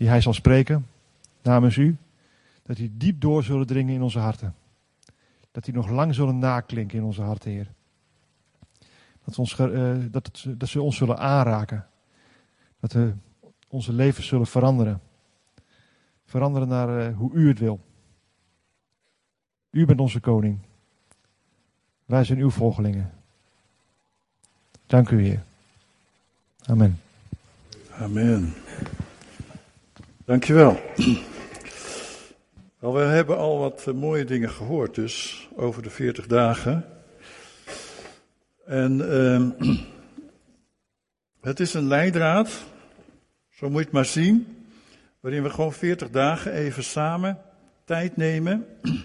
die hij zal spreken namens u, dat die diep door zullen dringen in onze harten. Dat die nog lang zullen naklinken in onze harten, Heer. Dat, ons, uh, dat, dat ze ons zullen aanraken. Dat we onze levens zullen veranderen. Veranderen naar uh, hoe u het wil. U bent onze koning. Wij zijn uw volgelingen. Dank u, Heer. Amen. Amen. Dankjewel. Wel, we hebben al wat eh, mooie dingen gehoord, dus over de 40 dagen. En uh, het is een leidraad, zo moet je het maar zien, waarin we gewoon 40 dagen even samen tijd nemen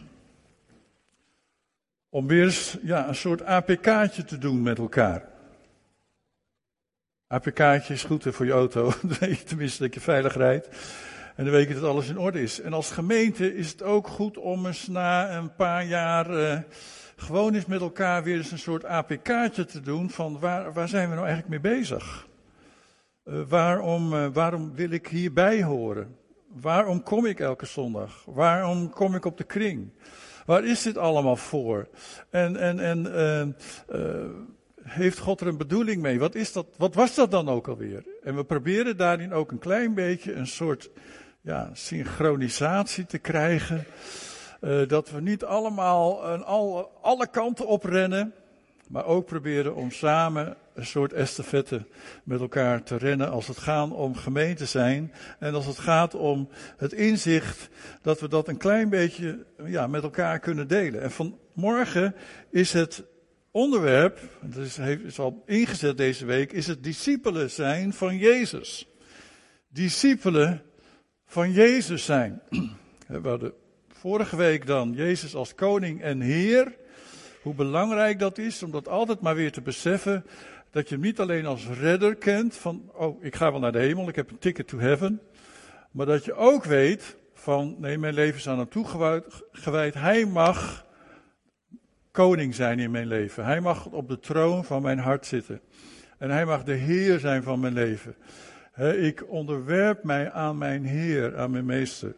om weer eens ja, een soort APK'tje te doen met elkaar. APK'tje is goed voor je auto, weet je tenminste dat je veilig rijdt. En dan weet je dat alles in orde is. En als gemeente is het ook goed om eens na een paar jaar uh, gewoon eens met elkaar weer eens een soort APK'tje te doen van waar, waar zijn we nou eigenlijk mee bezig? Uh, waarom, uh, waarom wil ik hierbij horen? Waarom kom ik elke zondag? Waarom kom ik op de kring? Waar is dit allemaal voor? En, en, en heeft God er een bedoeling mee? Wat, is dat, wat was dat dan ook alweer? En we proberen daarin ook een klein beetje een soort ja, synchronisatie te krijgen. Uh, dat we niet allemaal een, alle, alle kanten oprennen, maar ook proberen om samen een soort estafette met elkaar te rennen als het gaat om gemeente zijn. En als het gaat om het inzicht dat we dat een klein beetje ja, met elkaar kunnen delen. En vanmorgen is het onderwerp, dat is, is al ingezet deze week, is het discipelen zijn van Jezus. Discipelen van Jezus zijn. We hadden vorige week dan Jezus als koning en heer. Hoe belangrijk dat is om dat altijd maar weer te beseffen. Dat je hem niet alleen als redder kent van, oh, ik ga wel naar de hemel, ik heb een ticket to heaven. Maar dat je ook weet van, nee, mijn leven is aan hem toegewijd. Hij mag koning zijn in mijn leven. Hij mag op de troon van mijn hart zitten. En hij mag de heer zijn van mijn leven ik onderwerp mij aan mijn Heer, aan mijn Meester.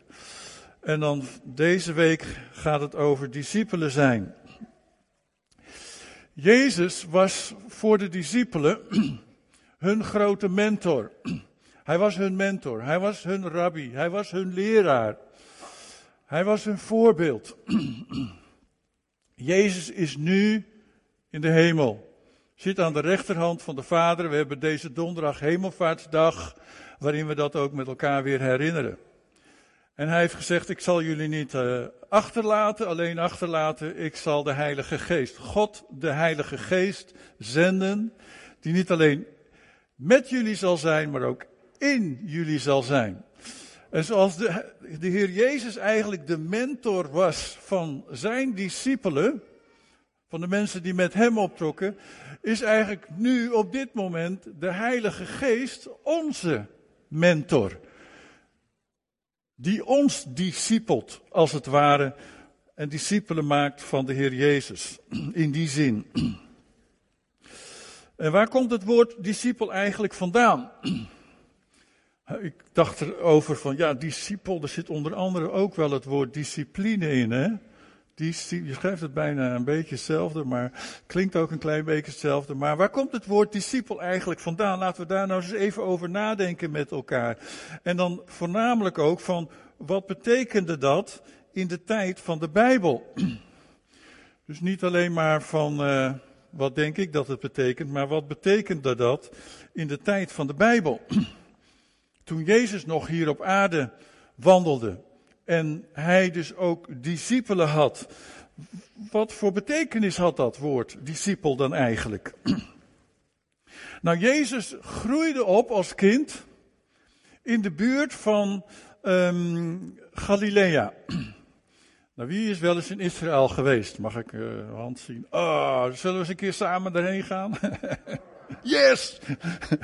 En dan deze week gaat het over discipelen zijn. Jezus was voor de discipelen hun grote mentor. Hij was hun mentor, hij was hun rabbi, hij was hun leraar. Hij was hun voorbeeld. Jezus is nu in de hemel zit aan de rechterhand van de Vader. We hebben deze donderdag Hemelvaartsdag, waarin we dat ook met elkaar weer herinneren. En hij heeft gezegd, ik zal jullie niet uh, achterlaten, alleen achterlaten, ik zal de Heilige Geest, God de Heilige Geest zenden, die niet alleen met jullie zal zijn, maar ook in jullie zal zijn. En zoals de, de Heer Jezus eigenlijk de mentor was van zijn discipelen, van de mensen die met hem optrokken, is eigenlijk nu op dit moment de Heilige Geest onze mentor. Die ons discipelt, als het ware, en discipelen maakt van de Heer Jezus. In die zin. En waar komt het woord discipel eigenlijk vandaan? Ik dacht erover van, ja, discipel, er zit onder andere ook wel het woord discipline in, hè? Je schrijft het bijna een beetje hetzelfde, maar klinkt ook een klein beetje hetzelfde. Maar waar komt het woord discipel eigenlijk vandaan? Laten we daar nou eens even over nadenken met elkaar. En dan voornamelijk ook van, wat betekende dat in de tijd van de Bijbel? Dus niet alleen maar van, uh, wat denk ik dat het betekent, maar wat betekende dat in de tijd van de Bijbel? Toen Jezus nog hier op aarde wandelde, en hij dus ook discipelen had. Wat voor betekenis had dat woord discipel dan eigenlijk? Nou, Jezus groeide op als kind in de buurt van um, Galilea. Nou, wie is wel eens in Israël geweest? Mag ik uh, hand zien? Oh, zullen we eens een keer samen erheen gaan? yes!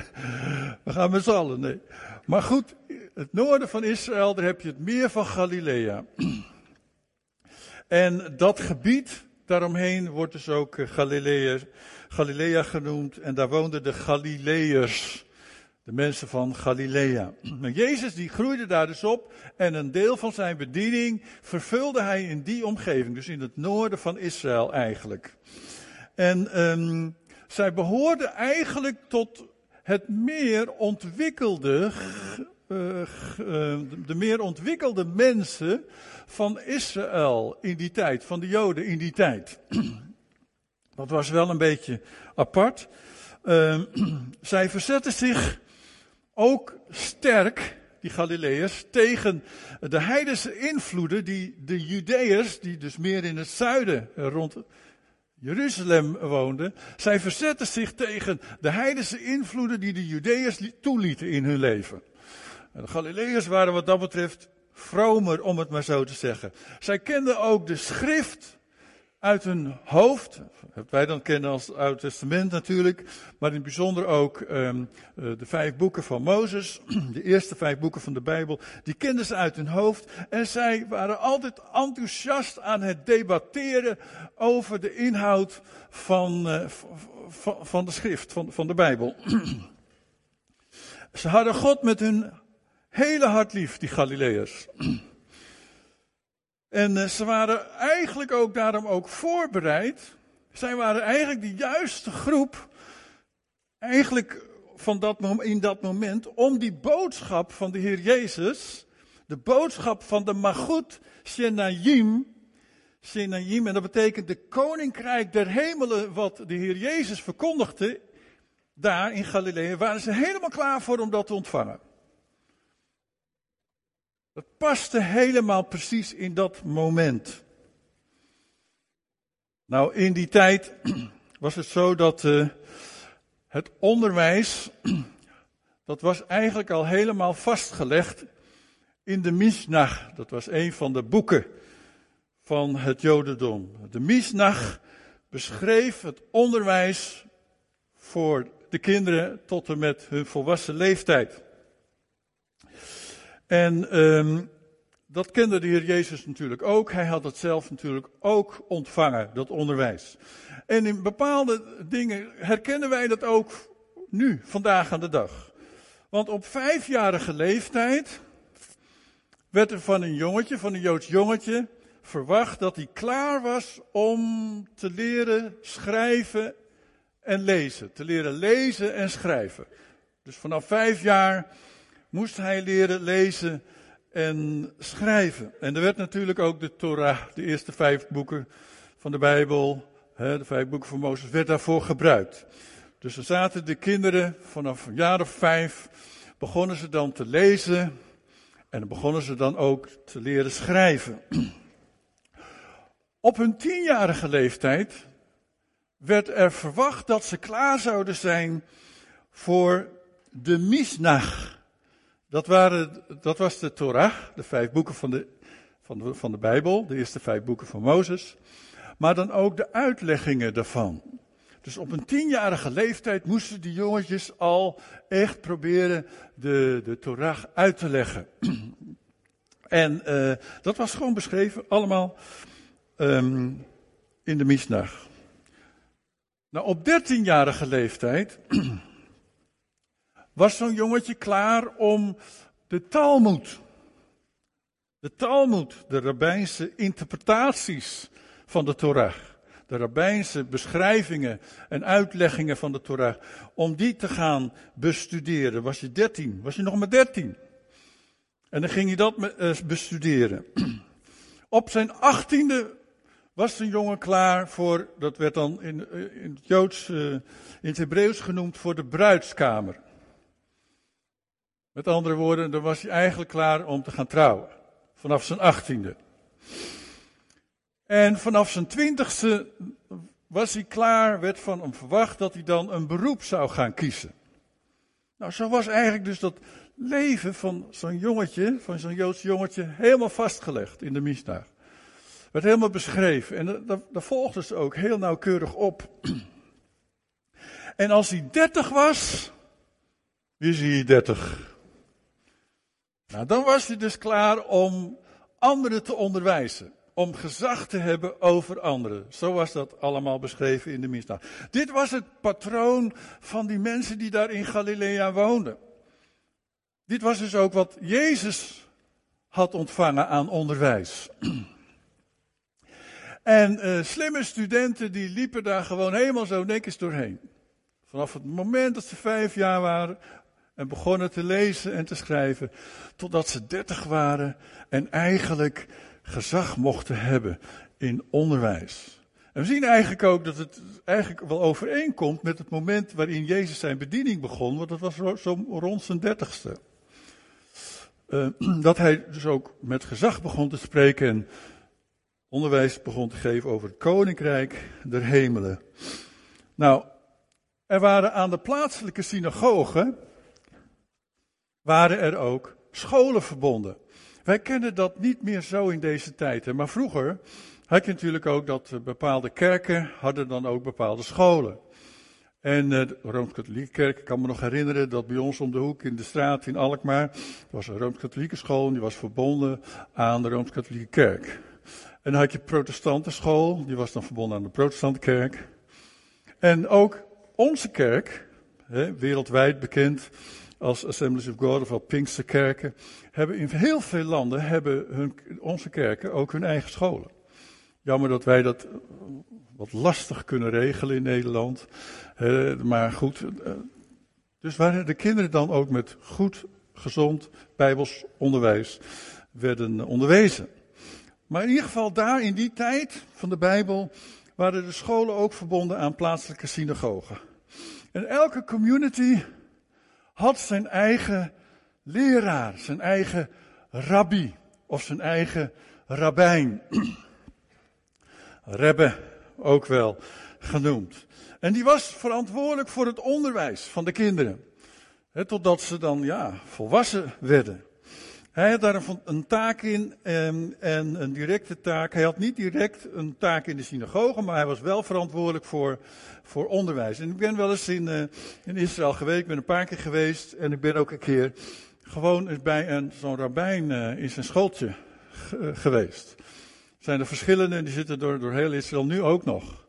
we gaan met z'n allen, nee. Maar goed, het noorden van Israël, daar heb je het meer van Galilea. En dat gebied daaromheen wordt dus ook eh, Galilea, Galilea genoemd. En daar woonden de Galileërs. De mensen van Galilea. Maar Jezus die groeide daar dus op en een deel van zijn bediening vervulde hij in die omgeving, dus in het noorden van Israël eigenlijk. En um, zij behoorden eigenlijk tot het meer ontwikkelde, de meer ontwikkelde mensen van Israël in die tijd, van de Joden in die tijd. Dat was wel een beetje apart. Uh, zij verzetten zich ook sterk, die Galileërs, tegen de heidense invloeden die de Judeërs, die dus meer in het zuiden rond Jeruzalem woonden, zij verzetten zich tegen de heidense invloeden die de Judeërs toelieten in hun leven. De Galileërs waren wat dat betreft vromer, om het maar zo te zeggen. Zij kenden ook de schrift uit hun hoofd. Wij dan kennen als het Oude Testament natuurlijk. Maar in het bijzonder ook um, de vijf boeken van Mozes. De eerste vijf boeken van de Bijbel. Die kenden ze uit hun hoofd. En zij waren altijd enthousiast aan het debatteren over de inhoud van, uh, van de schrift, van, van de Bijbel. ze hadden God met hun hele hart lief, die Galileërs. En uh, ze waren eigenlijk ook daarom ook voorbereid. Zij waren eigenlijk de juiste groep, eigenlijk van dat, in dat moment, om die boodschap van de Heer Jezus, de boodschap van de Magut Shenayim, Shenayim, en dat betekent de koninkrijk der hemelen, wat de Heer Jezus verkondigde, daar in Galilea, waren ze helemaal klaar voor om dat te ontvangen. Dat paste helemaal precies in dat moment. Nou, in die tijd was het zo dat uh, het onderwijs, dat was eigenlijk al helemaal vastgelegd in de Mishnah. Dat was een van de boeken van het Jodendom. De Mishnah beschreef het onderwijs voor de kinderen tot en met hun volwassen leeftijd. En um, dat kende de Heer Jezus natuurlijk ook. Hij had het zelf natuurlijk ook ontvangen, dat onderwijs. En in bepaalde dingen herkennen wij dat ook nu, vandaag aan de dag. Want op vijfjarige leeftijd werd er van een jongetje, van een Joods jongetje, verwacht dat hij klaar was om te leren schrijven en lezen. Te leren lezen en schrijven. Dus vanaf vijf jaar moest hij leren lezen en schrijven. En er werd natuurlijk ook de Torah, de eerste vijf boeken van de Bijbel, de vijf boeken van Mozes, werd daarvoor gebruikt. Dus er zaten de kinderen vanaf een jaar of vijf, begonnen ze dan te lezen en begonnen ze dan ook te leren schrijven. Op hun tienjarige leeftijd werd er verwacht dat ze klaar zouden zijn voor de Misnach. Dat, waren, dat was de Torah, de vijf boeken van de, van, van de Bijbel, de eerste vijf boeken van Mozes. Maar dan ook de uitleggingen daarvan. Dus op een tienjarige leeftijd moesten die jongetjes al echt proberen de, de Torah uit te leggen. en uh, dat was gewoon beschreven, allemaal um, in de Mishnah. Nou, op dertienjarige leeftijd was zo'n jongetje klaar om de Talmud, de Talmud, de rabbijnse interpretaties van de Torah, de rabbijnse beschrijvingen en uitleggingen van de Torah, om die te gaan bestuderen. Was je dertien? Was je nog maar dertien? En dan ging hij dat eh, bestuderen. Op zijn achttiende was een jongen klaar voor, dat werd dan in, eh, in het Joods, eh, in het Hebreeuws genoemd, voor de bruidskamer. Met andere woorden, dan was hij eigenlijk klaar om te gaan trouwen. Vanaf zijn achttiende. En vanaf zijn twintigste was hij klaar, werd van hem verwacht dat hij dan een beroep zou gaan kiezen. Nou, zo was eigenlijk dus dat leven van zo'n jongetje, van zo'n Joods jongetje, helemaal vastgelegd in de Mishnah. Werd helemaal beschreven. En daar, daar volgde ze ook heel nauwkeurig op. En als hij dertig was, is hij dertig? Nou, dan was hij dus klaar om anderen te onderwijzen. Om gezag te hebben over anderen. Zo was dat allemaal beschreven in de Mishnah. Dit was het patroon van die mensen die daar in Galilea woonden. Dit was dus ook wat Jezus had ontvangen aan onderwijs. En uh, slimme studenten die liepen daar gewoon helemaal zo netjes doorheen. Vanaf het moment dat ze vijf jaar waren en begonnen te lezen en te schrijven, totdat ze dertig waren en eigenlijk gezag mochten hebben in onderwijs. En we zien eigenlijk ook dat het eigenlijk wel overeenkomt met het moment waarin Jezus zijn bediening begon, want dat was zo rond zijn dertigste. Uh, dat hij dus ook met gezag begon te spreken en onderwijs begon te geven over het koninkrijk der hemelen. Nou, er waren aan de plaatselijke synagogen, waren er ook scholen verbonden. Wij kennen dat niet meer zo in deze tijd, maar vroeger had je natuurlijk ook dat bepaalde kerken hadden dan ook bepaalde scholen. En uh, de Rooms-Katholieke Kerk, ik kan me nog herinneren dat bij ons om de hoek in de straat in Alkmaar, was een Rooms-Katholieke school en die was verbonden aan de Rooms-Katholieke Kerk. En dan had je protestantenschool, die was dan verbonden aan de protestantkerk. En ook onze kerk, hè, wereldwijd bekend als Assemblies of God of al Pinksterkerken, hebben in heel veel landen hebben hun, onze kerken ook hun eigen scholen. Jammer dat wij dat wat lastig kunnen regelen in Nederland. maar goed, eh, dus waar de kinderen dan ook met goed, gezond bijbels onderwijs werden onderwezen. Maar in ieder geval daar in die tijd van de Bijbel waren de scholen ook verbonden aan plaatselijke synagogen. En elke community had zijn eigen leraar, zijn eigen rabbi of zijn eigen rabbijn. Rebbe ook wel genoemd. En die was verantwoordelijk voor het onderwijs van de kinderen. totdat ze dan ja, volwassen werden. Hij had daar een, taak in en, en, een directe taak. Hij had niet direct een taak in de synagoge, maar hij was wel verantwoordelijk voor, voor onderwijs. En ik ben wel eens in, uh, in Israël geweest, ik ben een paar keer geweest en ik ben ook een keer gewoon bij een, zo'n rabbijn uh, in zijn schooltje geweest. Er zijn er verschillende en die zitten door, door heel Israël nu ook nog.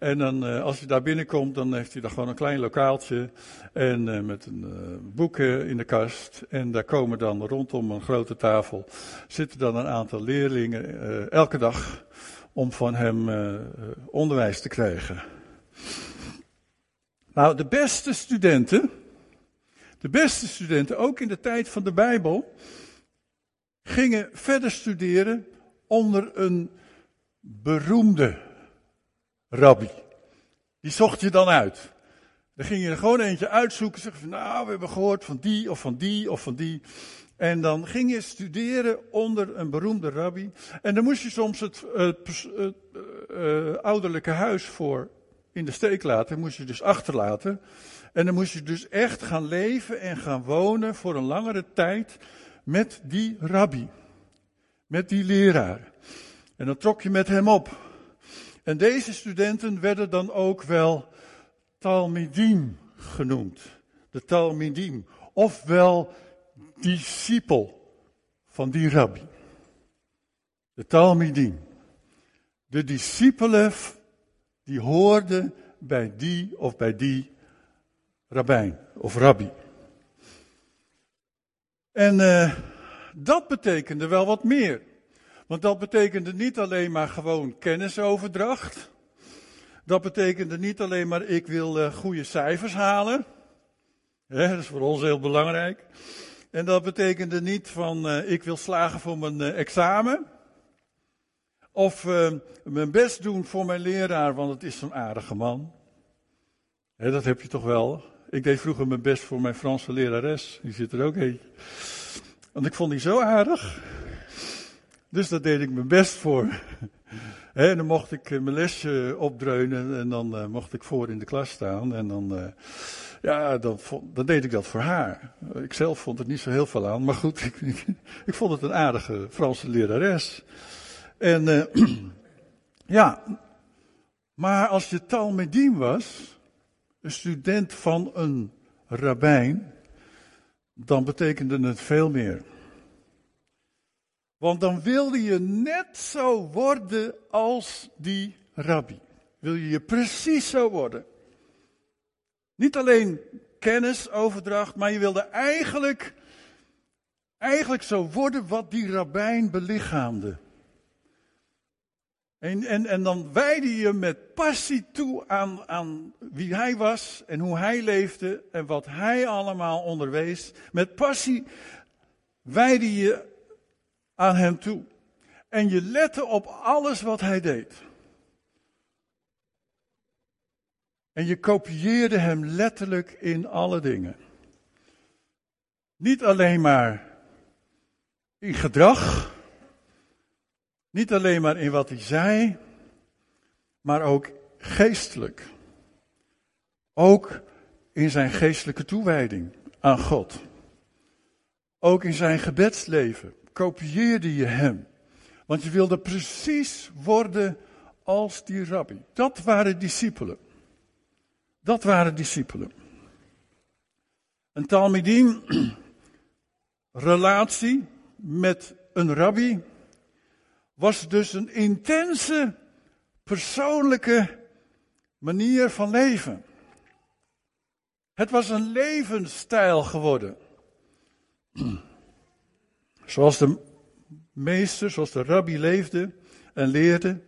En dan, uh, als je daar binnenkomt, dan heeft hij daar gewoon een klein lokaaltje. En uh, met een uh, boeken in de kast. En daar komen dan rondom een grote tafel. zitten dan een aantal leerlingen elke dag. om van hem onderwijs te krijgen. Nou, de beste studenten. De beste studenten, ook in de tijd van de Bijbel. gingen verder studeren onder een beroemde rabbi. Die zocht je dan uit. Dan ging je er gewoon eentje uitzoeken. Zeg van, nou, we hebben gehoord van die of van die of van die. En dan ging je studeren onder een beroemde rabbi. En dan moest je soms het, het, uh, ouderlijke huis voor in de steek laten. Moest je dus achterlaten. En dan moest je dus echt gaan leven en gaan wonen voor een langere tijd met die rabbi. Met die leraar. En dan trok je met hem op. En deze studenten werden dan ook wel Talmidim genoemd. De Talmidim. Ofwel discipel van die rabbi. De Talmidim. De discipelen die hoorden bij die of bij die rabbijn of rabbi. En uh, dat betekende wel wat meer. Want dat betekende niet alleen maar gewoon kennisoverdracht. Dat betekende niet alleen maar ik wil uh, goede cijfers halen. dat is voor ons heel belangrijk. En dat betekende niet van uh, ik wil slagen voor mijn uh, examen. Of mijn best doen voor mijn leraar, want het is zo'n aardige man. dat heb je toch wel. Ik deed vroeger mijn best voor mijn Franse lerares. Die zit er ook heen. Want ik vond die zo aardig. Dus daar deed ik mijn best voor. en dan mocht ik eh, mijn lesje opdreunen en dan uh, mocht ik voor in de klas staan. En dan, uh, ja, dan, deed ik dat voor haar. Ik zelf vond het niet zo heel veel aan, maar goed, ik, ik, vond het een aardige Franse lerares. En ja, maar als je Talmedim was, een student van een rabbijn, dan betekende het veel meer. Want dan wil je net zo worden als die rabbi. Wil je je precies zo worden. Niet alleen kennisoverdracht, maar je wilde eigenlijk eigenlijk zou worden wat die rabbijn belichaamde. En, en, en dan wijde je met passie toe aan, aan wie hij was en hoe hij leefde en wat hij allemaal onderwees. Met passie wijde je aan hem toe. En je lette op alles wat hij deed. En je kopieerde hem letterlijk in alle dingen. Niet alleen maar in gedrag, niet alleen maar in wat hij zei, maar ook geestelijk. Ook in zijn geestelijke toewijding aan God. Ook in zijn gebedsleven kopieerde je hem. Want je wilde precies worden als die rabbi. Dat waren discipelen. Dat waren discipelen. Een Talmidim, relatie met een rabbi, was dus een intense persoonlijke manier van leven. Het was een levensstijl geworden. Zoals de meester, zoals de rabbi leefde en leerde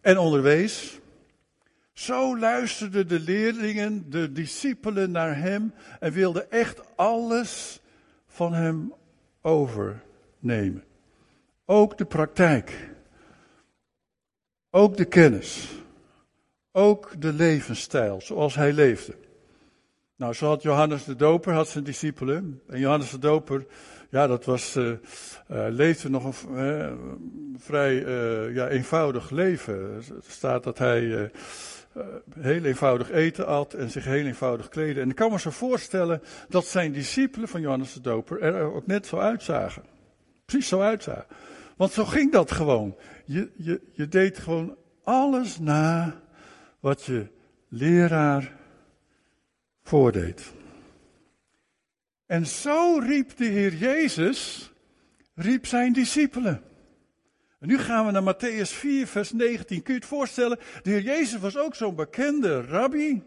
en onderwees. Zo luisterden de leerlingen, de discipelen naar hem en wilden echt alles van hem overnemen. Ook de praktijk. Ook de kennis. Ook de levensstijl, zoals hij leefde. Nou, zo had Johannes de Doper, had zijn discipelen. En Johannes de Doper, ja, dat was, uh, uh, leefde nog een vrij ja, eenvoudig leven. Er staat dat hij heel eenvoudig eten at en zich heel eenvoudig kleden. En ik kan me zo voorstellen dat zijn discipelen van Johannes de Doper er ook net zo uitzagen. Precies zo uitzagen. Want zo ging dat gewoon. Je, je, je deed gewoon alles na wat je leraar voordeed. En zo riep de Heer Jezus, riep zijn discipelen. En nu gaan we naar Matthäus 4, vers 19. Kun je het voorstellen? De Heer Jezus was ook zo'n bekende rabbi.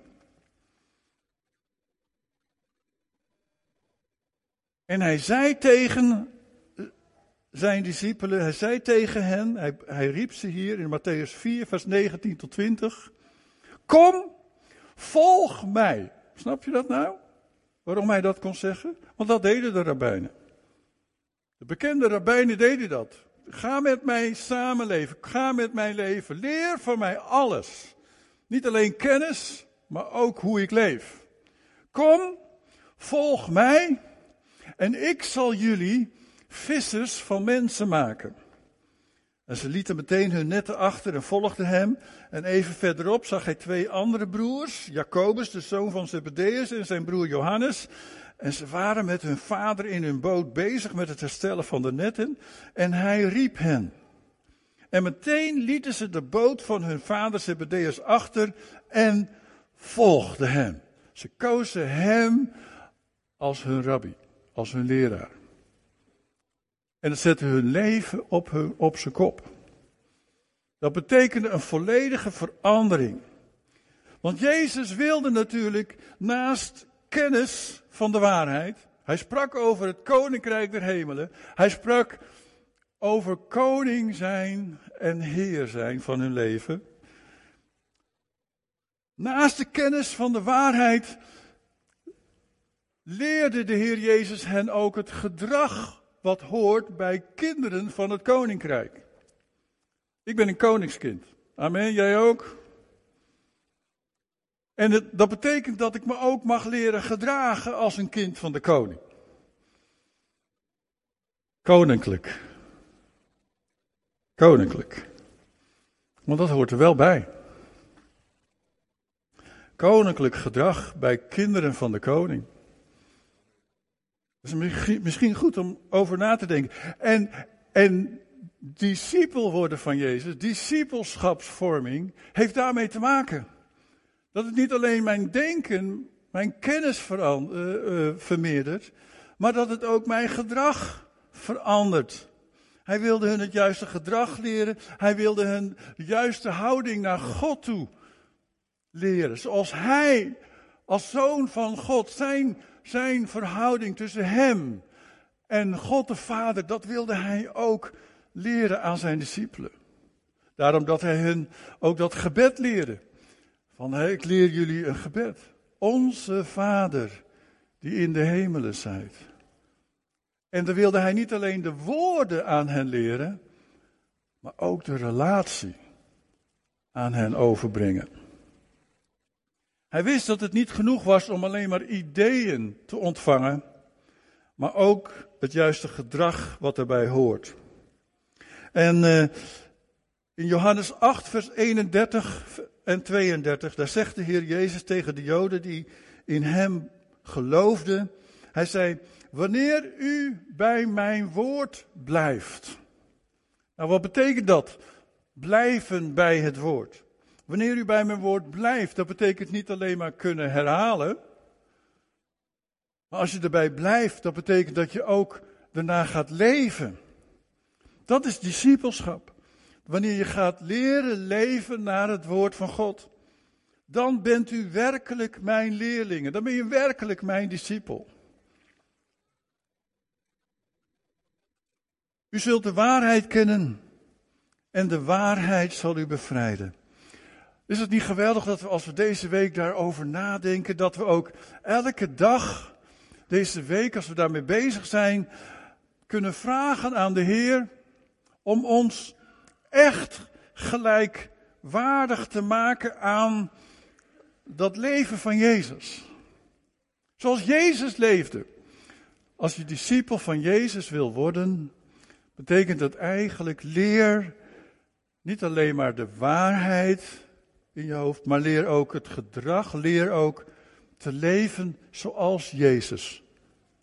En hij zei tegen zijn discipelen, hij zei tegen hen, hij, hij riep ze hier in Matthäus 4, vers 19 tot 20. Kom, volg mij. Snap je dat nou? Waarom hij dat kon zeggen? Want dat deden de rabbijnen. De bekende rabbijnen deden dat. Ga met mij samenleven. Ga met mij leven. Leer van mij alles. Niet alleen kennis, maar ook hoe ik leef. Kom, volg mij en ik zal jullie vissers van mensen maken. En ze lieten meteen hun netten achter en volgden hem. En even verderop zag hij twee andere broers, Jacobus, de zoon van Zebedeus, en zijn broer Johannes. En ze waren met hun vader in hun boot bezig met het herstellen van de netten. En hij riep hen. En meteen lieten ze de boot van hun vader Zebedeus achter en volgden hem. Ze kozen hem als hun rabbi, als hun leraar. En dat zette hun leven op, hun, op zijn kop. Dat betekende een volledige verandering. Want Jezus wilde natuurlijk naast kennis van de waarheid. Hij sprak over het koninkrijk der hemelen. Hij sprak over koning zijn en heer zijn van hun leven. Naast de kennis van de waarheid leerde de Heer Jezus hen ook het gedrag wat hoort bij kinderen van het koninkrijk. Ik ben een koningskind. Amen, jij ook? En dat betekent dat ik me ook mag leren gedragen als een kind van de koning. Koninklijk. Koninklijk. Want dat hoort er wel bij. Koninklijk gedrag bij kinderen van de koning. Dat is misschien goed om over na te denken. En, en discipel worden van Jezus, discipelschapsvorming, heeft daarmee te maken. Dat het niet alleen mijn denken, mijn kennis verand, uh, uh, vermeerdert, maar dat het ook mijn gedrag verandert. Hij wilde hun het juiste gedrag leren. Hij wilde hun de juiste houding naar God toe leren. Zoals hij als zoon van God zijn zijn verhouding tussen hem En God de Vader, dat wilde hij ook leren aan zijn discipelen. Daarom dat hij hen ook dat gebed leerde. Van ik leer jullie een gebed. Onze Vader die in de hemelen zijt. En dan wilde hij niet alleen de woorden aan hen leren, maar ook de relatie aan hen overbrengen. Hij wist dat het niet genoeg was om alleen maar ideeën te ontvangen, maar ook het juiste gedrag wat erbij hoort. En uh, in Johannes 8, vers 31 en 32, daar zegt de Heer Jezus tegen de Joden die in Hem geloofden. Hij zei, wanneer u bij mijn woord blijft. Nou, wat betekent dat? Blijven bij het woord. Wanneer u bij mijn woord blijft, dat betekent niet alleen maar kunnen herhalen. Maar als je erbij blijft, dat betekent dat je ook daarna gaat leven. Dat is discipelschap. Wanneer je gaat leren leven naar het woord van God, dan bent u werkelijk mijn leerlingen. Dan ben je werkelijk mijn discipel. U zult de waarheid kennen en de waarheid zal u bevrijden. Is het niet geweldig dat we als we deze week daarover nadenken, dat we ook elke dag, deze week, als we daarmee bezig zijn, kunnen vragen aan de Heer om ons echt gelijkwaardig te maken aan dat leven van Jezus. Zoals Jezus leefde. Als je discipel van Jezus wil worden, betekent dat eigenlijk leer niet alleen maar de waarheid in je hoofd, maar leer ook het gedrag, leer ook te leven zoals Jezus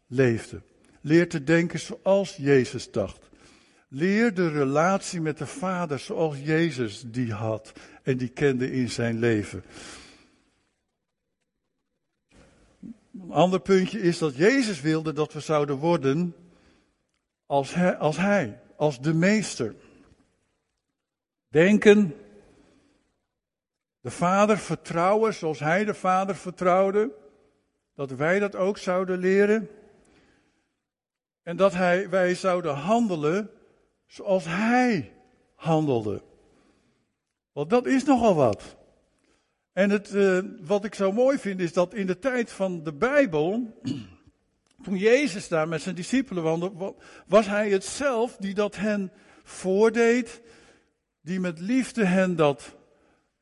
leefde. Leer te denken zoals Jezus dacht. Leer de relatie met de Vader zoals Jezus die had en die kende in zijn leven. Een ander puntje is dat Jezus wilde dat we zouden worden als hij, als, hij, als de meester. Denken, de Vader vertrouwen zoals Hij de Vader vertrouwde, dat wij dat ook zouden leren. En dat hij, wij zouden handelen zoals Hij handelde. Want dat is nogal wat. En het, uh, wat ik zo mooi vind is dat in de tijd van de Bijbel, toen Jezus daar met zijn discipelen wandelde, was Hij het zelf die dat hen voordeed, die met liefde hen dat,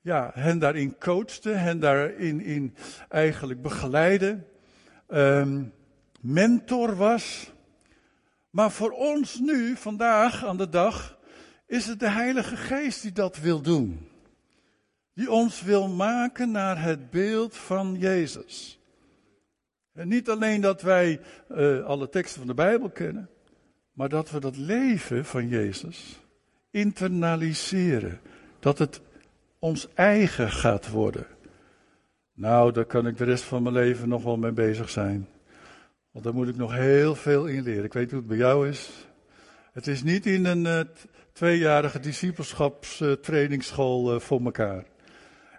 ja, hen daarin coachte, hen daarin in eigenlijk begeleidde, um, mentor was. Maar voor ons nu, vandaag aan de dag, is het de Heilige Geest die dat wil doen. Die ons wil maken naar het beeld van Jezus. En niet alleen dat wij uh, alle teksten van de Bijbel kennen, maar dat we dat leven van Jezus internaliseren. Dat het ons eigen gaat worden. Nou, daar kan ik de rest van mijn leven nog wel mee bezig zijn. Want daar moet ik nog heel veel in leren. Ik weet hoe het bij jou is. Het is niet in een uh, tweejarige discipelschapstrainingsschool uh, voor elkaar.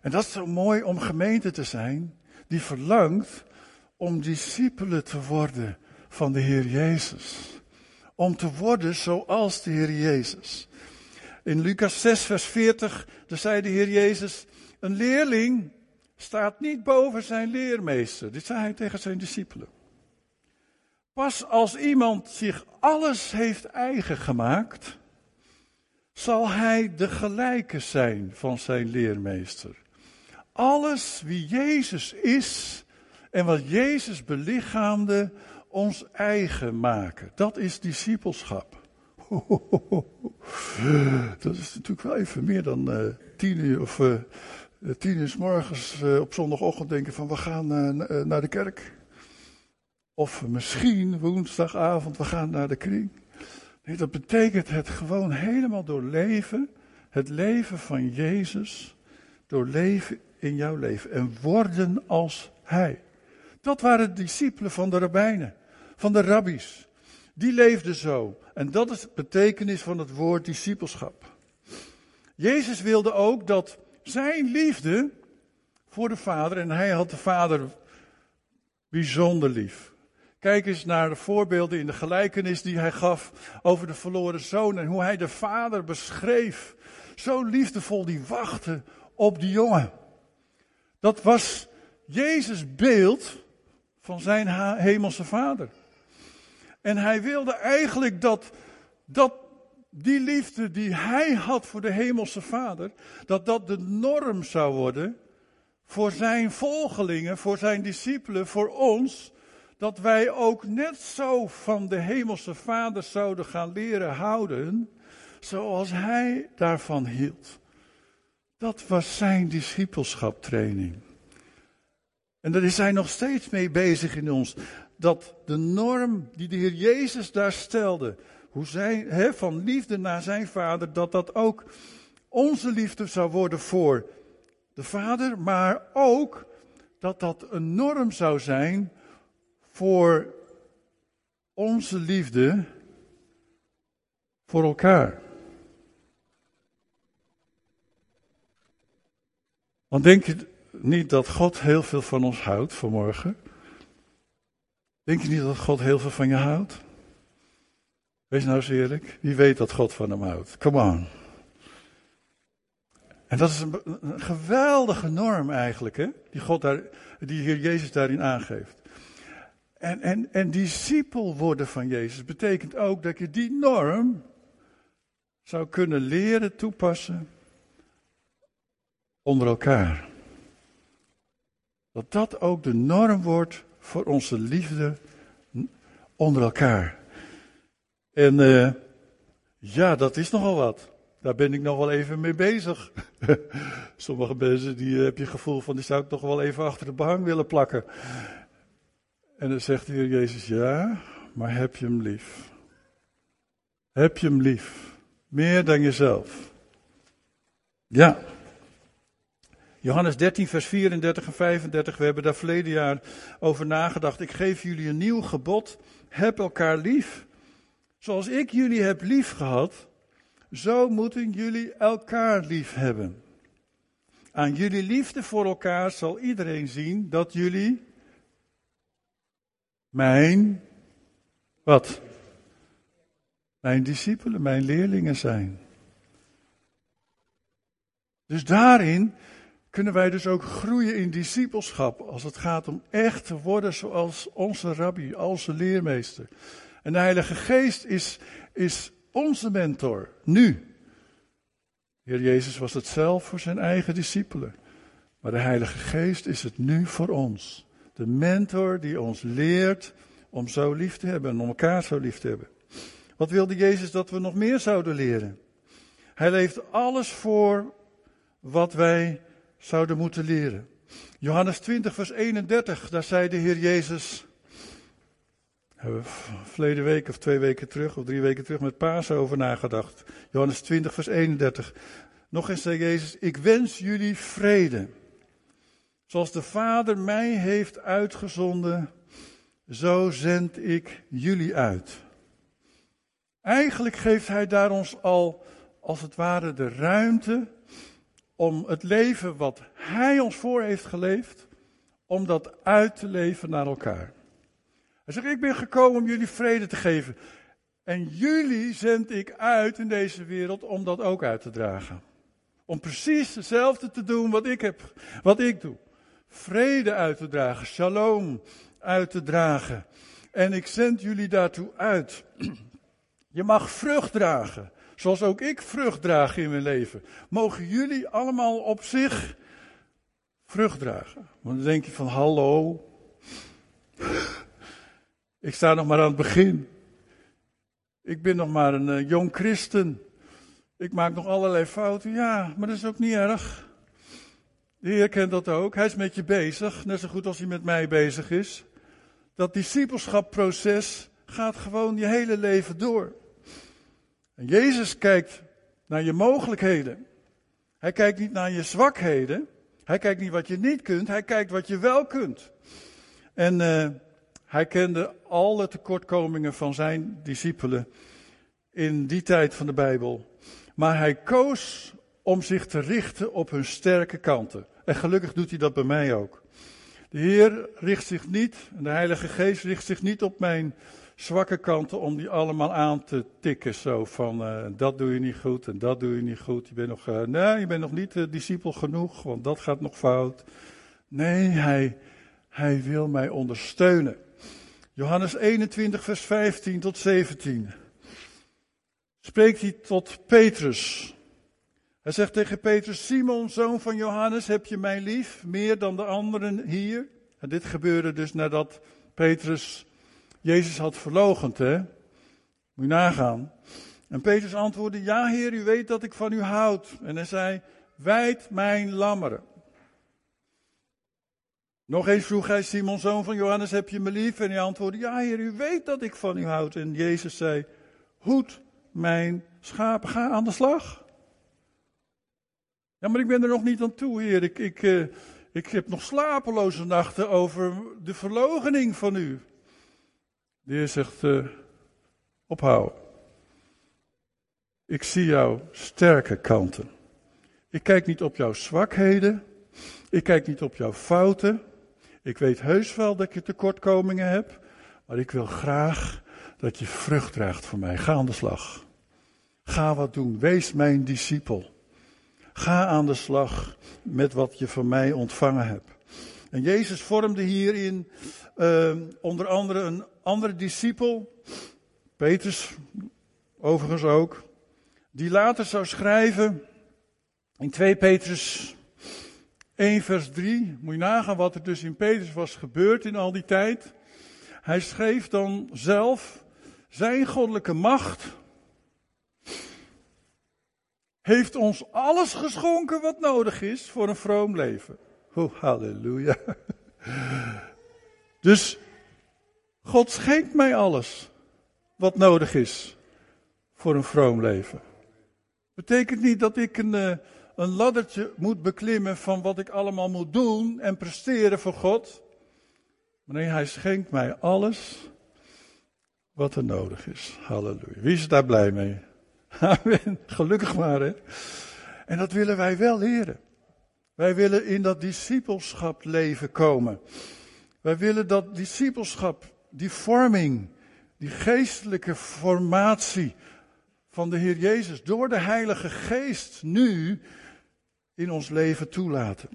En dat is zo mooi om gemeente te zijn die verlangt om discipelen te worden van de Heer Jezus. Om te worden zoals de Heer Jezus. In Lucas 6, vers 40, daar zei de Heer Jezus, een leerling staat niet boven zijn leermeester. Dit zei hij tegen zijn discipelen. Pas als iemand zich alles heeft eigen gemaakt, zal hij de gelijke zijn van zijn leermeester. Alles wie Jezus is en wat Jezus belichaamde, ons eigen maken. Dat is discipelschap. Dat is natuurlijk wel even meer dan uh, tien uur of uh, tien uur s morgens op zondagochtend denken van we gaan naar de kerk. Of misschien woensdagavond we gaan naar de kring. Nee, dat betekent het gewoon helemaal doorleven. Het leven van Jezus. Doorleven in jouw leven. En worden als Hij. Dat waren de discipelen van de rabbijnen. Van de rabbies. Die leefden zo. En dat is de betekenis van het woord discipelschap. Jezus wilde ook dat zijn liefde voor de Vader, en hij had de Vader bijzonder lief. Kijk eens naar de voorbeelden in de gelijkenis die hij gaf over de verloren zoon en hoe hij de vader beschreef. Zo liefdevol die wachtte op die jongen. Dat was Jezus beeld van zijn hemelse vader. En hij wilde eigenlijk dat, dat die liefde die hij had voor de hemelse vader, dat dat de norm zou worden voor zijn volgelingen, voor zijn discipelen, voor ons, dat wij ook net zo van de hemelse vader zouden gaan leren houden, zoals hij daarvan hield. Dat was zijn discipelschaptraining. En daar is hij nog steeds mee bezig in ons. Dat de norm die de Heer Jezus daar stelde, hoe zij, he, van liefde naar zijn vader, dat dat ook onze liefde zou worden voor de vader, maar ook dat dat een norm zou zijn voor onze liefde voor elkaar. Want denk je niet dat God heel veel van ons houdt vanmorgen? Denk je niet dat God heel veel van je houdt? Wees nou eens eerlijk. Wie weet dat God van hem houdt? Come on. En dat is een, geweldige norm eigenlijk, hè? Die, God daar, die Heer Jezus daarin aangeeft. En, en, en discipel worden van Jezus betekent ook dat je die norm zou kunnen leren toepassen onder elkaar. Dat dat ook de norm wordt voor onze liefde onder elkaar. En uh, ja, dat is nogal wat. Daar ben ik nog wel even mee bezig. Sommige mensen die uh, heb je gevoel van die zou ik toch wel even achter de behang willen plakken. En dan zegt de Jezus, ja, maar heb je hem lief? Heb je hem lief? Meer dan jezelf. Ja. Johannes 13, vers 34 en 35, we hebben daar verleden jaar over nagedacht. Ik geef jullie een nieuw gebod, heb elkaar lief. Zoals ik jullie heb lief gehad, zo moeten jullie elkaar lief hebben. Aan jullie liefde voor elkaar zal iedereen zien dat jullie mijn, wat? Mijn discipelen, mijn leerlingen zijn. Dus daarin kunnen wij dus ook groeien in discipelschap als het gaat om echt te worden zoals onze rabbi, onze leermeester. En de Heilige Geest is, is onze mentor, nu. Heer Jezus was het zelf voor zijn eigen discipelen. Maar de Heilige Geest is het nu voor ons. De mentor die ons leert om zo lief te hebben en om elkaar zo lief te hebben. Wat wilde Jezus dat we nog meer zouden leren? Hij leeft alles voor wat wij zouden moeten leren. Johannes 20, vers 31, daar zei de Heer Jezus. Hebben we verleden week of twee weken terug of drie weken terug met Pasen over nagedacht. Johannes 20, vers 31. Nog eens zei Jezus: Ik wens jullie vrede. Zoals de Vader mij heeft uitgezonden, zo zend ik jullie uit. Eigenlijk geeft Hij daar ons al, als het ware, de ruimte om het leven wat Hij ons voor heeft geleefd, om dat uit te leven naar elkaar. Hij zegt, ik ben gekomen om jullie vrede te geven. En jullie zend ik uit in deze wereld om dat ook uit te dragen. Om precies hetzelfde te doen wat ik heb, wat ik doe vrede uit te dragen, shalom uit te dragen. En ik zend jullie daartoe uit. Je mag vrucht dragen, zoals ook ik vrucht draag in mijn leven. Mogen jullie allemaal op zich vrucht dragen? Want dan denk je van hallo, ik sta nog maar aan het begin. Ik ben nog maar een uh, jong christen. Ik maak nog allerlei fouten. Ja, maar dat is ook niet erg. De Heer kent dat ook. Hij is met je bezig, net zo goed als hij met mij bezig is. Dat discipelschapproces gaat gewoon je hele leven door. Jezus kijkt naar je mogelijkheden. Hij kijkt niet naar je zwakheden. Hij kijkt niet wat je niet kunt. Hij kijkt wat je wel kunt. En uh, hij kende alle tekortkomingen van zijn discipelen in die tijd van de Bijbel. Maar hij koos om zich te richten op hun sterke kanten. En gelukkig doet hij dat bij mij ook. De Heer richt zich niet, en de Heilige Geest richt zich niet op mijn zwakke kanten om die allemaal aan te tikken. Zo van, uh, dat doe je niet goed en dat doe je niet goed. Je bent nog, uh, nee, je bent nog niet uh, discipel genoeg, want dat gaat nog fout. Nee, hij, hij wil mij ondersteunen. Johannes 21, vers 15 tot 17. Spreekt hij tot Petrus. Hij zegt tegen Petrus, Simon, zoon van Johannes, heb je mij lief, meer dan de anderen hier? En dit gebeurde dus nadat Petrus Jezus had verlogend, hè? Moet je nagaan. En Petrus antwoordde, ja heer, u weet dat ik van u houd. En hij zei, wijd mijn lammeren. Nog eens vroeg hij Simon, zoon van Johannes, heb je me lief? En hij antwoordde, ja heer, u weet dat ik van u houd. En Jezus zei, hoed mijn schapen, ga aan de slag. Ja, maar ik ben er nog niet aan toe, heer. Ik, ik, uh, ik heb nog slapeloze nachten over de verlogening van u. De zegt, uh, ophouden. Ik zie jouw sterke kanten. Ik kijk niet op jouw zwakheden. Ik kijk niet op jouw fouten. Ik weet heus wel dat je tekortkomingen hebt. Maar ik wil graag dat je vrucht draagt voor mij. Ga aan de slag. Ga wat doen. Wees mijn discipel. Ga aan de slag met wat je van mij ontvangen hebt. En Jezus vormde hierin uh, onder andere een andere discipel, Petrus overigens ook, die later zou schrijven in 2 Petrus 1 vers 3, moet je nagaan wat er dus in Petrus was gebeurd in al die tijd. Hij schreef dan zelf, zijn goddelijke macht heeft ons alles geschonken wat nodig is voor een vroom leven. Oh, halleluja. Dus God schenkt mij alles wat nodig is voor een vroom leven. Betekent niet dat ik een, eh, een laddertje moet beklimmen van wat ik allemaal moet doen en presteren voor God. Maar nee, hij schenkt mij alles wat er nodig is. Halleluja. Wie is daar blij mee? Amen. Gelukkig maar, hè. En dat willen wij wel leren. Wij willen in dat discipelschap leven komen. Wij willen dat discipelschap, die vorming, die geestelijke formatie van de Heer Jezus door de Heilige Geest nu in ons leven toelaten.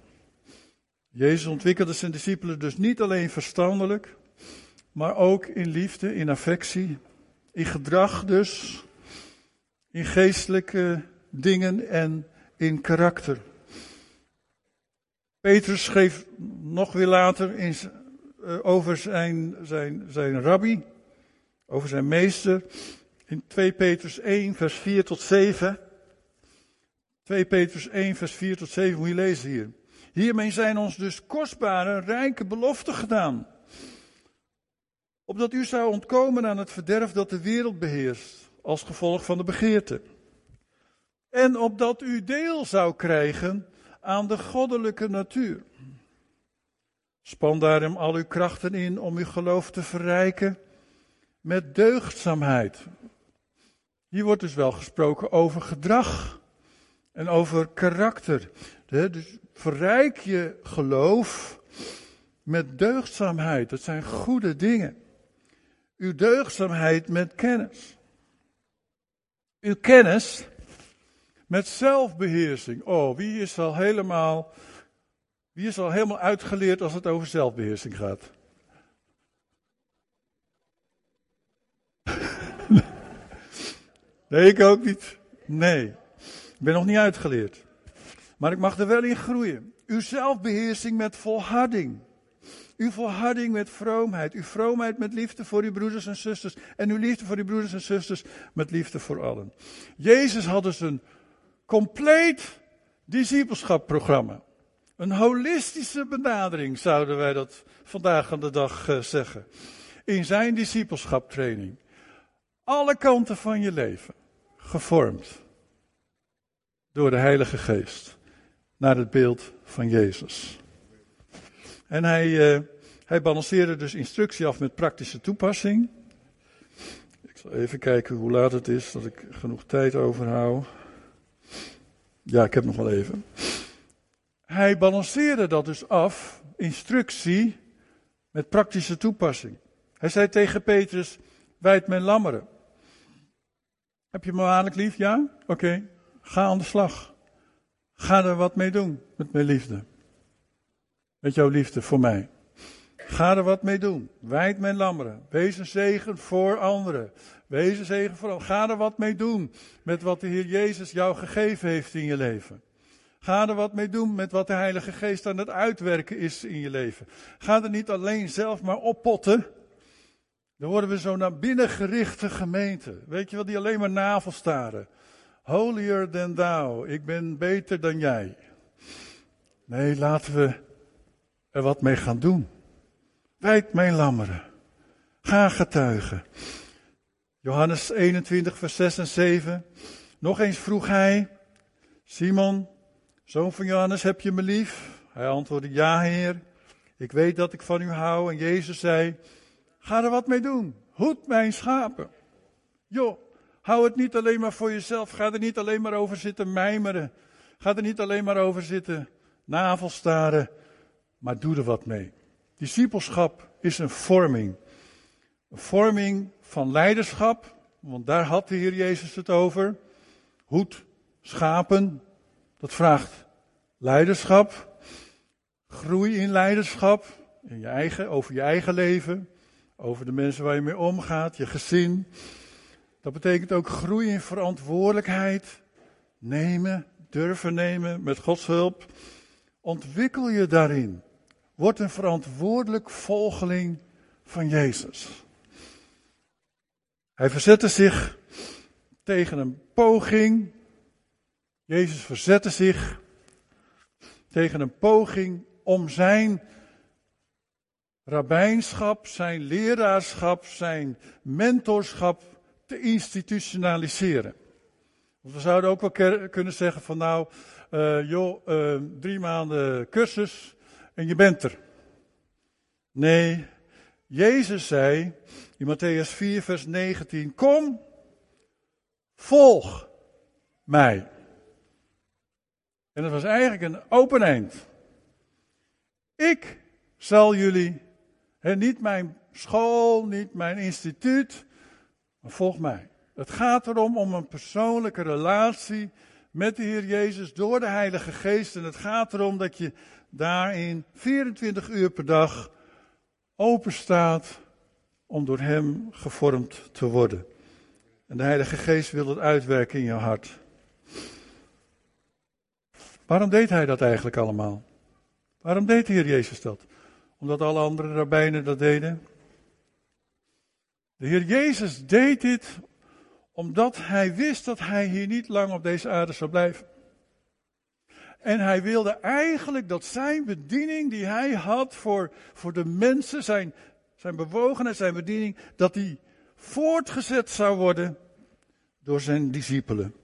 Jezus ontwikkelde zijn discipelen dus niet alleen verstandelijk, maar ook in liefde, in affectie, in gedrag dus, in geestelijke dingen en in karakter. Petrus schreef nog weer later in, uh, over zijn, zijn, zijn rabbi, over zijn meester, in 2 Petrus 1, vers 4 tot 7. 2 Petrus 1, vers 4 tot 7 moet je lezen hier. Hiermee zijn ons dus kostbare, rijke beloften gedaan. Opdat u zou ontkomen aan het verderf dat de wereld beheerst, als gevolg van de begeerte. En opdat u deel zou krijgen aan de goddelijke natuur. Span daarom al uw krachten in om uw geloof te verrijken met deugdzaamheid. Hier wordt dus wel gesproken over gedrag en over karakter. Dus verrijk je geloof met deugdzaamheid. Dat zijn goede dingen. Uw deugdzaamheid met kennis. Uw kennis met zelfbeheersing. Oh, wie is al helemaal, wie is al helemaal uitgeleerd als het over zelfbeheersing gaat? Nee, ik ook niet. Nee, ik ben nog niet uitgeleerd. Maar ik mag er wel in groeien. Uw zelfbeheersing met volharding. Uw volharding met vroomheid. Uw vroomheid met liefde voor uw broeders en zusters. En uw liefde voor uw broeders en zusters met liefde voor allen. Jezus had dus een compleet discipelschapprogramma. Een holistische benadering zouden wij dat vandaag aan de dag uh, zeggen. In zijn discipelschaptraining. Alle kanten van je leven gevormd door de Heilige Geest naar het beeld van Jezus. En hij, uh, hij balanceerde dus instructie af met praktische toepassing. Ik zal even kijken hoe laat het is, dat ik genoeg tijd overhoud. Ja, ik heb nog wel even. hij balanceerde dat dus af, instructie, met praktische toepassing. Hij zei tegen Petrus, wijd mijn lammeren. Heb je me waarlijk lief? Ja? Oké, ga aan de slag. Ga er wat mee doen met mijn liefde. Met jouw liefde voor mij. Ga er wat mee doen. Wijd mijn lammeren. Wees een zegen voor anderen. Wees een zegen voor. Ga er wat mee doen met wat de Heer Jezus jou gegeven heeft in je leven. Ga er wat mee doen met wat de Heilige Geest aan het uitwerken is in je leven. Ga er niet alleen zelf maar oppotten. Dan worden we zo naar binnen gerichte gemeente. Weet je wel, die alleen maar navelstaren. Holier than thou. Ik ben beter dan jij. Nee, laten we er wat mee gaan doen. Wijd mijn lammeren. Ga getuigen. Johannes 21, vers 6 en 7. Nog eens vroeg hij: Simon, zoon van Johannes, heb je me lief? Hij antwoordde: Ja, Heer. Ik weet dat ik van u hou. En Jezus zei: Ga er wat mee doen. Hoed mijn schapen. Joh, hou het niet alleen maar voor jezelf. Ga er niet alleen maar over zitten mijmeren. Ga er niet alleen maar over zitten navelstaren. Maar doe er wat mee. Discipelschap is een vorming. Een vorming van leiderschap, want daar had de Heer Jezus het over. Hoed, schapen, dat vraagt leiderschap. Groei in leiderschap, in je eigen, over je eigen leven, over de mensen waar je mee omgaat, je gezin. Dat betekent ook groei in verantwoordelijkheid, nemen, durven nemen met Gods hulp. Ontwikkel je daarin. Word een verantwoordelijk volgeling van Jezus. Hij verzette zich tegen een poging. Jezus verzette zich tegen een poging om zijn rabbijnschap, zijn leraarschap, zijn mentorschap te institutionaliseren. We zouden ook wel kunnen zeggen van nou, uh, joh, uh, drie maanden cursus en je bent er. Nee, Jezus zei in Matthäus 4, vers 19: Kom, volg mij. En dat was eigenlijk een open eind. Ik zal jullie, niet mijn school, niet mijn instituut, maar volg mij. Het gaat erom om een persoonlijke relatie met de Heer Jezus door de Heilige Geest. En het gaat erom dat je daarin 24 uur per dag open staat om door Hem gevormd te worden. En de Heilige Geest wil het uitwerken in je hart. Waarom deed Hij dat eigenlijk allemaal? Waarom deed de Heer Jezus dat? Omdat alle andere rabbijnen dat deden? De Heer Jezus deed dit omdat Hij wist dat Hij hier niet lang op deze aarde zou blijven. En hij wilde eigenlijk dat zijn bediening die hij had voor, voor de mensen, zijn, zijn bewogenheid, zijn bediening, dat die voortgezet zou worden door zijn discipelen.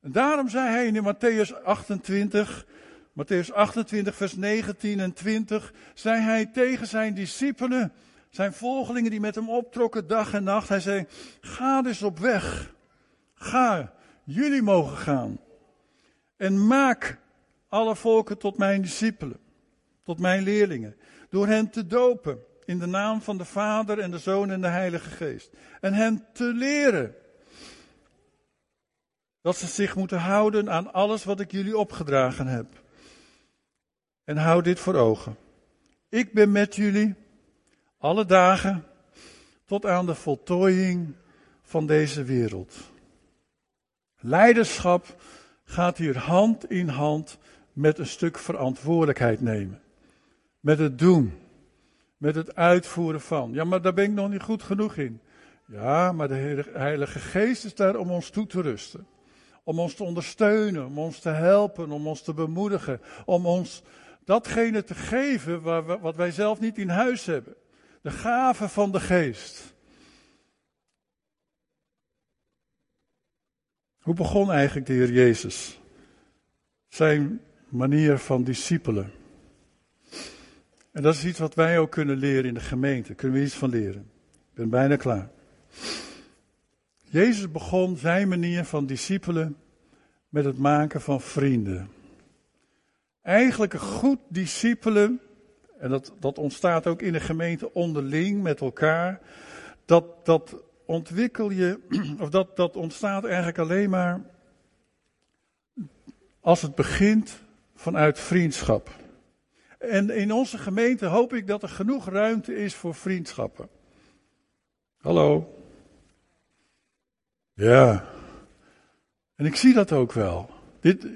En daarom zei hij in Matthäus 28, Matthäus 28, vers 19 en 20, zei hij tegen zijn discipelen, zijn volgelingen die met hem optrokken dag en nacht, hij zei, ga dus op weg. Ga, jullie mogen gaan. En maak alle volken tot mijn discipelen, tot mijn leerlingen, door hen te dopen in de naam van de Vader en de Zoon en de Heilige Geest. En hen te leren dat ze zich moeten houden aan alles wat ik jullie opgedragen heb. En houd dit voor ogen. Ik ben met jullie alle dagen tot aan de voltooiing van deze wereld. Leiderschap gaat hier hand in hand met een stuk verantwoordelijkheid nemen. Met het doen. Met het uitvoeren van. Ja, maar daar ben ik nog niet goed genoeg in. Ja, maar de Heilige Geest is daar om ons toe te rusten. Om ons te ondersteunen, om ons te helpen, om ons te bemoedigen. Om ons datgene te geven wat wij zelf niet in huis hebben. De gave van de Geest. Hoe begon eigenlijk de Heer Jezus? Zijn manier van discipelen. En dat is iets wat wij ook kunnen leren in de gemeente. Kunnen we iets van leren? Ik ben bijna klaar. Jezus begon zijn manier van discipelen met het maken van vrienden. eigenlijk een goed discipelen, en dat, dat ontstaat ook in de gemeente onderling met elkaar, dat, dat ontwikkel je, of dat, dat ontstaat eigenlijk alleen maar als het begint vanuit vriendschap. En in onze gemeente hoop ik dat er genoeg ruimte is voor vriendschappen. Hallo. Ja. En ik zie dat ook wel. Dit,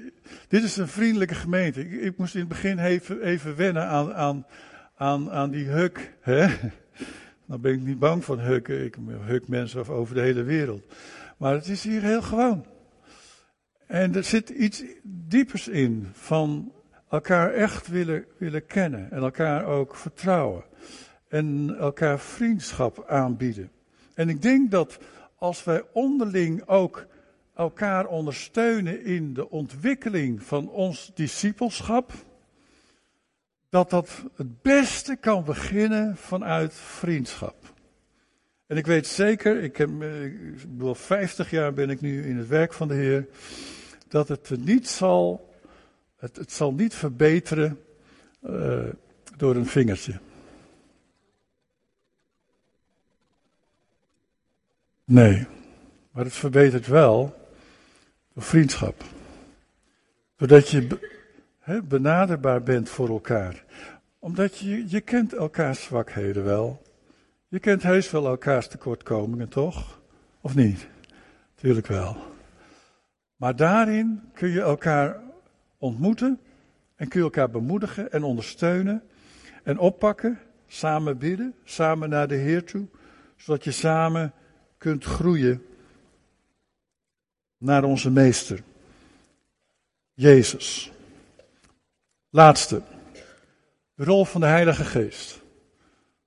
dit is een vriendelijke gemeente. Ik, ik moest in het begin even, wennen aan, aan, aan, aan die huk. Hè? Ben ik niet bang van hukken. Ik huk mensen over de hele wereld. Maar het is hier heel gewoon. En er zit iets diepers in van elkaar echt willen, willen kennen en elkaar ook vertrouwen. En elkaar vriendschap aanbieden. En ik denk dat als wij onderling ook elkaar ondersteunen in de ontwikkeling van ons discipelschap, dat dat het beste kan beginnen vanuit vriendschap. En ik weet zeker, ik heb, ik bedoel, 50 jaar ben ik nu in het werk van de Heer, dat het niet zal, het, het zal niet verbeteren uh, door een vingertje. Nee, maar het verbetert wel door vriendschap. Doordat je benaderbaar bent voor elkaar. Omdat je, je kent elkaars zwakheden wel. Je kent heus wel elkaars tekortkomingen, toch? Of niet? Tuurlijk wel. Maar daarin kun je elkaar ontmoeten en kun je elkaar bemoedigen en ondersteunen en oppakken, samen bidden, samen naar de Heer toe, zodat je samen kunt groeien naar onze Meester, Jezus. Laatste, de rol van de Heilige Geest.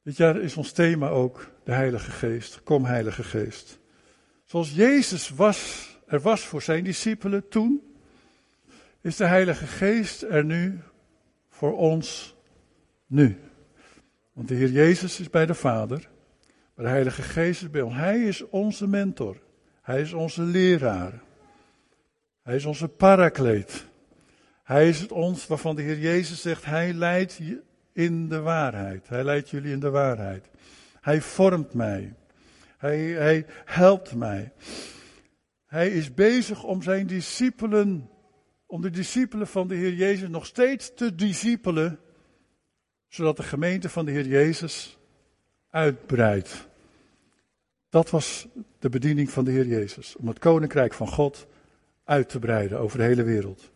Dit jaar is ons thema ook de Heilige Geest. Kom, Heilige Geest. Zoals Jezus was, er was voor zijn discipelen toen, is de Heilige Geest er nu voor ons nu. Want de Heer Jezus is bij de Vader, maar de Heilige Geest is bij ons. Hij is onze mentor. Hij is onze leraar. Hij is onze parakleet. Hij is het ons waarvan de Heer Jezus zegt, Hij leidt in de waarheid. Hij leidt jullie in de waarheid. Hij vormt mij. Hij, hij helpt mij. Hij is bezig om zijn discipelen, om de discipelen van de Heer Jezus nog steeds te discipelen, zodat de gemeente van de Heer Jezus uitbreidt. Dat was de bediening van de Heer Jezus, om het koninkrijk van God uit te breiden over de hele wereld.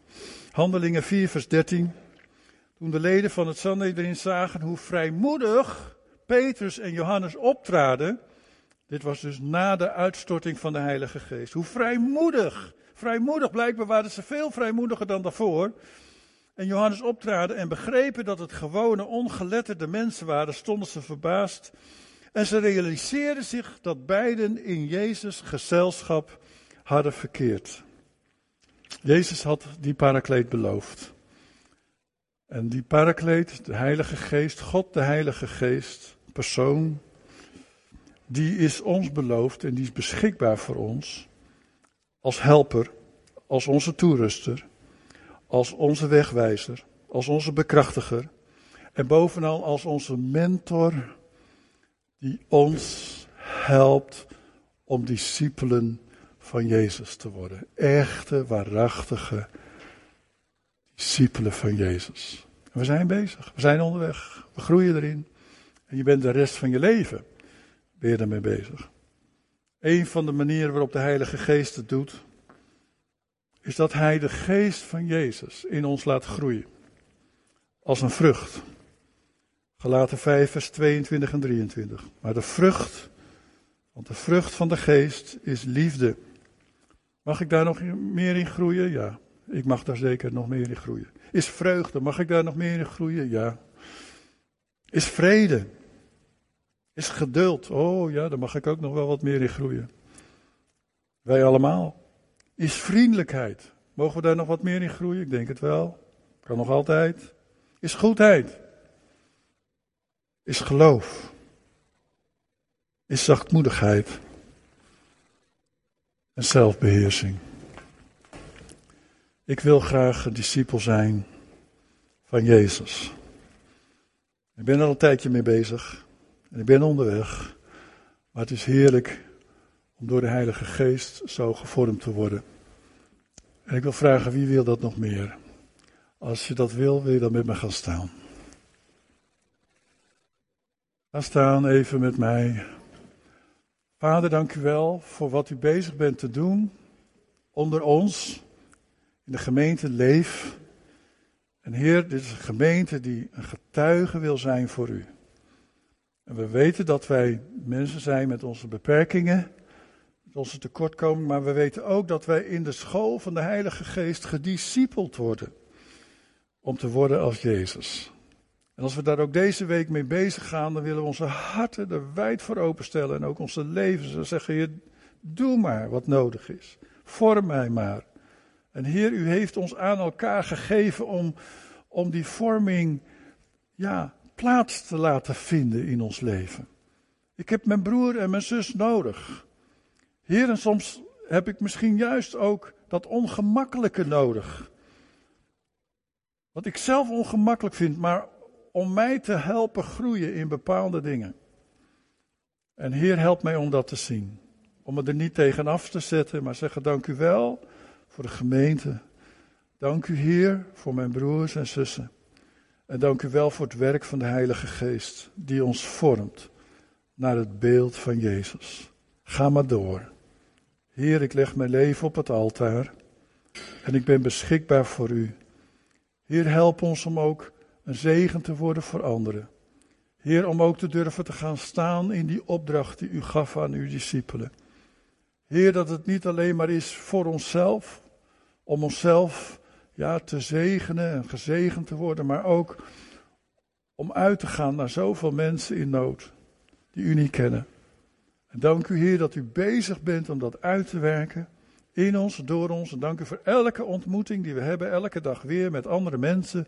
Handelingen 4, vers 13. Toen de leden van het Sanhedrin zagen hoe vrijmoedig Petrus en Johannes optraden. Dit was dus na de uitstorting van de Heilige Geest. Hoe vrijmoedig, vrijmoedig, blijkbaar waren ze veel vrijmoediger dan daarvoor. En Johannes optraden en begrepen dat het gewone ongeletterde mensen waren, stonden ze verbaasd. En ze realiseerden zich dat beiden in Jezus gezelschap hadden verkeerd. Jezus had die parakleet beloofd. En die parakleet, de Heilige Geest, God de Heilige Geest, persoon, die is ons beloofd en die is beschikbaar voor ons als helper, als onze toeruster, als onze wegwijzer, als onze bekrachtiger en bovenal als onze mentor die ons helpt om discipelen van Jezus te worden. Echte, waarachtige discipelen van Jezus. we zijn bezig, we zijn onderweg, we groeien erin. En je bent de rest van je leven, ben je ermee bezig. Een van de manieren waarop de Heilige Geest het doet, is dat Hij de geest van Jezus in ons laat groeien. Als een vrucht. Gelaten 5, vers 22 en 23. Maar de vrucht, want de vrucht van de geest is liefde. Mag ik daar nog meer in groeien? Ja, ik mag daar zeker nog meer in groeien. Is vreugde, mag ik daar nog meer in groeien? Ja. Is vrede? Is geduld? Oh ja, daar mag ik ook nog wel wat meer in groeien. Wij allemaal. Is vriendelijkheid? Mogen we daar nog wat meer in groeien? Ik denk het wel. Kan nog altijd. Is goedheid? Is geloof? Is zachtmoedigheid? En zelfbeheersing. Ik wil graag een discipel zijn van Jezus. Ik ben er al een tijdje mee bezig en ik ben onderweg, maar het is heerlijk om door de Heilige Geest zo gevormd te worden. En ik wil vragen, wie wil dat nog meer? Als je dat wil, wil je dan met me gaan staan. Ga staan even met mij. Vader, dank u wel voor wat u bezig bent te doen onder ons in de gemeente Leef. En Heer, dit is een gemeente die een getuige wil zijn voor u. En we weten dat wij mensen zijn met onze beperkingen, met onze tekortkomingen, maar we weten ook dat wij in de school van de Heilige Geest gediscipeld worden om te worden als Jezus. En als we daar ook deze week mee bezig gaan, dan willen we onze harten er wijd voor openstellen en ook onze levens. En zeggen, Heer, doe maar wat nodig is. Vorm mij maar. En Heer, u heeft ons aan elkaar gegeven om, om die vorming, ja, plaats te laten vinden in ons leven. Ik heb mijn broer en mijn zus nodig. Heer, en soms heb ik misschien juist ook dat ongemakkelijke nodig. Wat ik zelf ongemakkelijk vind, maar om mij te helpen groeien in bepaalde dingen. En Heer, help mij om dat te zien. Om me er niet tegenaf te zetten, maar zeggen dank u wel voor de gemeente. Dank u Heer voor mijn broers en zussen. En dank u wel voor het werk van de Heilige Geest, die ons vormt naar het beeld van Jezus. Ga maar door. Heer, ik leg mijn leven op het altaar en ik ben beschikbaar voor u. Heer, help ons om ook een zegen te worden voor anderen. Heer, om ook te durven te gaan staan in die opdracht die u gaf aan uw discipelen. Heer, dat het niet alleen maar is voor onszelf, om onszelf ja, te zegenen en gezegend te worden, maar ook om uit te gaan naar zoveel mensen in nood die u niet kennen. En dank u Heer dat u bezig bent om dat uit te werken in ons, door ons. En dank u voor elke ontmoeting die we hebben, elke dag weer met andere mensen.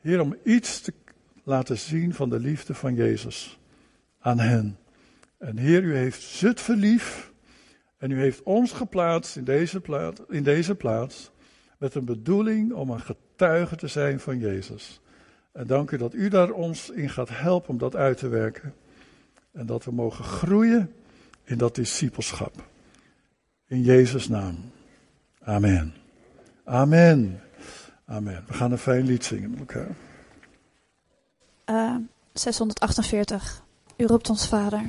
Heer, om iets te laten zien van de liefde van Jezus aan hen. En Heer, u heeft zut verlief en u heeft ons geplaatst in deze in deze plaats met een bedoeling om een getuige te zijn van Jezus. En dank u dat u daar ons in gaat helpen om dat uit te werken. En dat we mogen groeien in dat discipelschap. In Jezus' naam. Amen. Amen. Amen. We gaan een fijn lied zingen met elkaar. Uh, 648. U roept ons Vader.